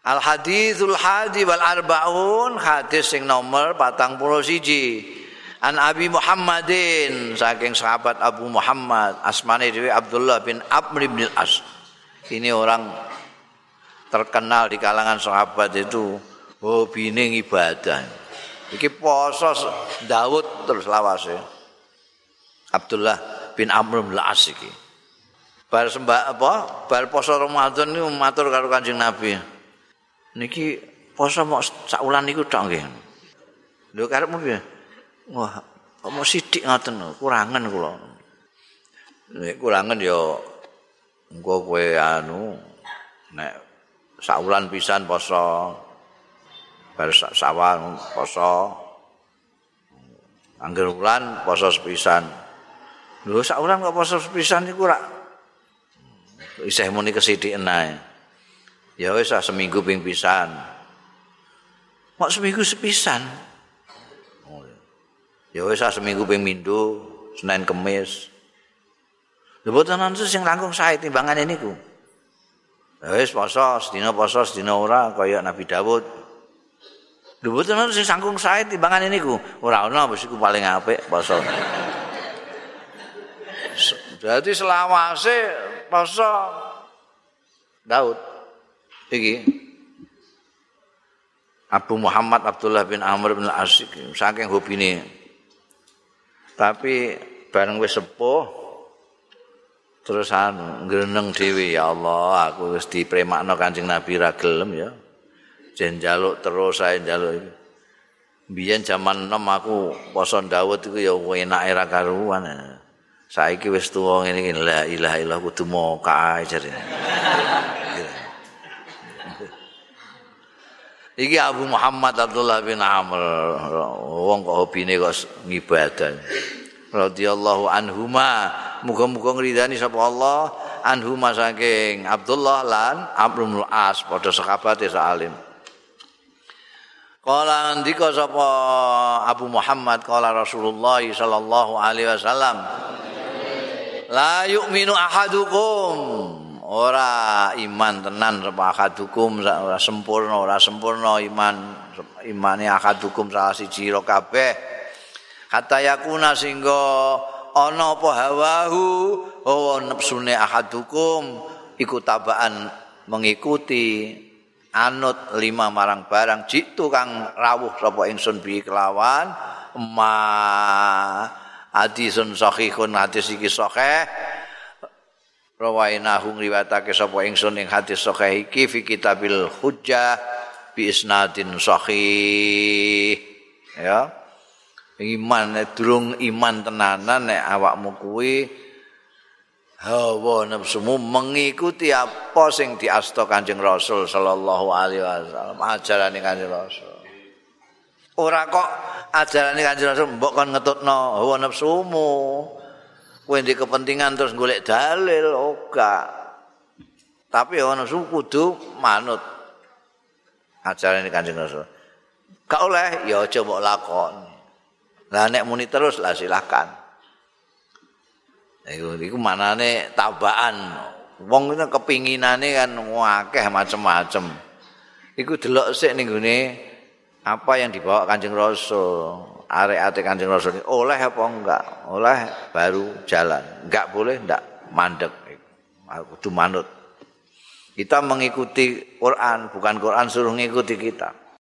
Al hadithul hadi wal arbaun hadis sing nomor patang puluh siji. An Abi Muhammadin saking sahabat Abu Muhammad asmane dewi Abdullah bin Amr bin As. Ini orang terkenal di kalangan sahabat itu hobine ibadah. Iki poso Daud terus lawase. Abdullah bin Amr bin As iki. Bar sembah apa? Bar poso Ramadan niku matur karo Kanjeng Nabi. Niki poso mok saulan niku tok nggih. Lho karepmu piye? Wah, kok mau sithik ngoten kurangan kula. Nek kurangan ya engko kowe anu nek saulan pisan poso bar sawal poso angger wulan poso sepisan. Lho saulan kok poso sepisan niku rak isih muni kesithik enae. Ya wis seminggu ping pisan. Mak seminggu sepisan. Oh, ya wis seminggu ping Minggu, Senin Kemis. Lha boten nonton sing langkung sae timbangane niku. Ya wis poso, sedina poso, sedina ora kaya Nabi Dawud. Lha boten nonton sing langkung sae timbangane niku. Ora ana wis iku paling apik poso. Berarti selawase poso Daud. Iki. Abu Muhammad Abdullah bin Amr bin Asik saking hobine. Tapi bareng wis sepuh terus anu ngreneng dhewe ya Allah aku wis dipremakno Kanjeng Nabi ra gelem ya. Jen njaluk terus saya njaluk biyen jaman 6 aku poso Daud iku ya enak era karuan. Saiki wis tuwa ngene la ilaha illallah kudu moka ae Iki Abu Muhammad Abdullah bin Amr. Wong kok hobine kok ngibadah. Radhiyallahu anhuma. Muga-muga ngridani sapa Allah anhuma saking Abdullah lan Amr bin As padha sahabate salim. Kala ndika sapa Abu Muhammad kala Rasulullah sallallahu alaihi wasallam La yu'minu ahadukum ora iman tenan sapa akadukum ora sempurna ora sempurna iman imane akadukum salah siji ro kabeh. Kata yakuna singgo ana apa hawahu oh nepsune akadukum iku tabaan mengikuti anut lima marang barang jitu kang rawuh sapa ingsun bi kelawan. Ma hadisun sahihun hadis iki sahih rawainahu ngriwatake sapa ingsun ing hadis sahih iki fi kitabil hujjah bi isnadin sahih. Ya. Iman durung iman tenanan nek awakmu kuwi hawa nafsumu mengikuti apa sing diasto Kanjeng Rasul sallallahu alaihi wasallam ajaran Kanjeng Rasul. Ora kok ajaran Kanjeng Rasul mbok kon ngetutno hawa nafsumu kowe di kepentingan terus golek dalil oga. Tapi ana suku kudu manut ajaran Kanjeng Rasul. Gak oleh ya aja mbok lakon. Lah nek muni terus lah silakan. Iku iku manane tabaan. Wong itu kepinginane kan akeh macem-macem. Iku delok sik ning apa yang dibawa Kanjeng Rasul. Arek-arek Kanjeng Rasul oleh apa enggak? Oleh baru jalan. Enggak boleh enggak mandek. Kudu manut. Kita mengikuti Quran, bukan Quran suruh mengikuti kita.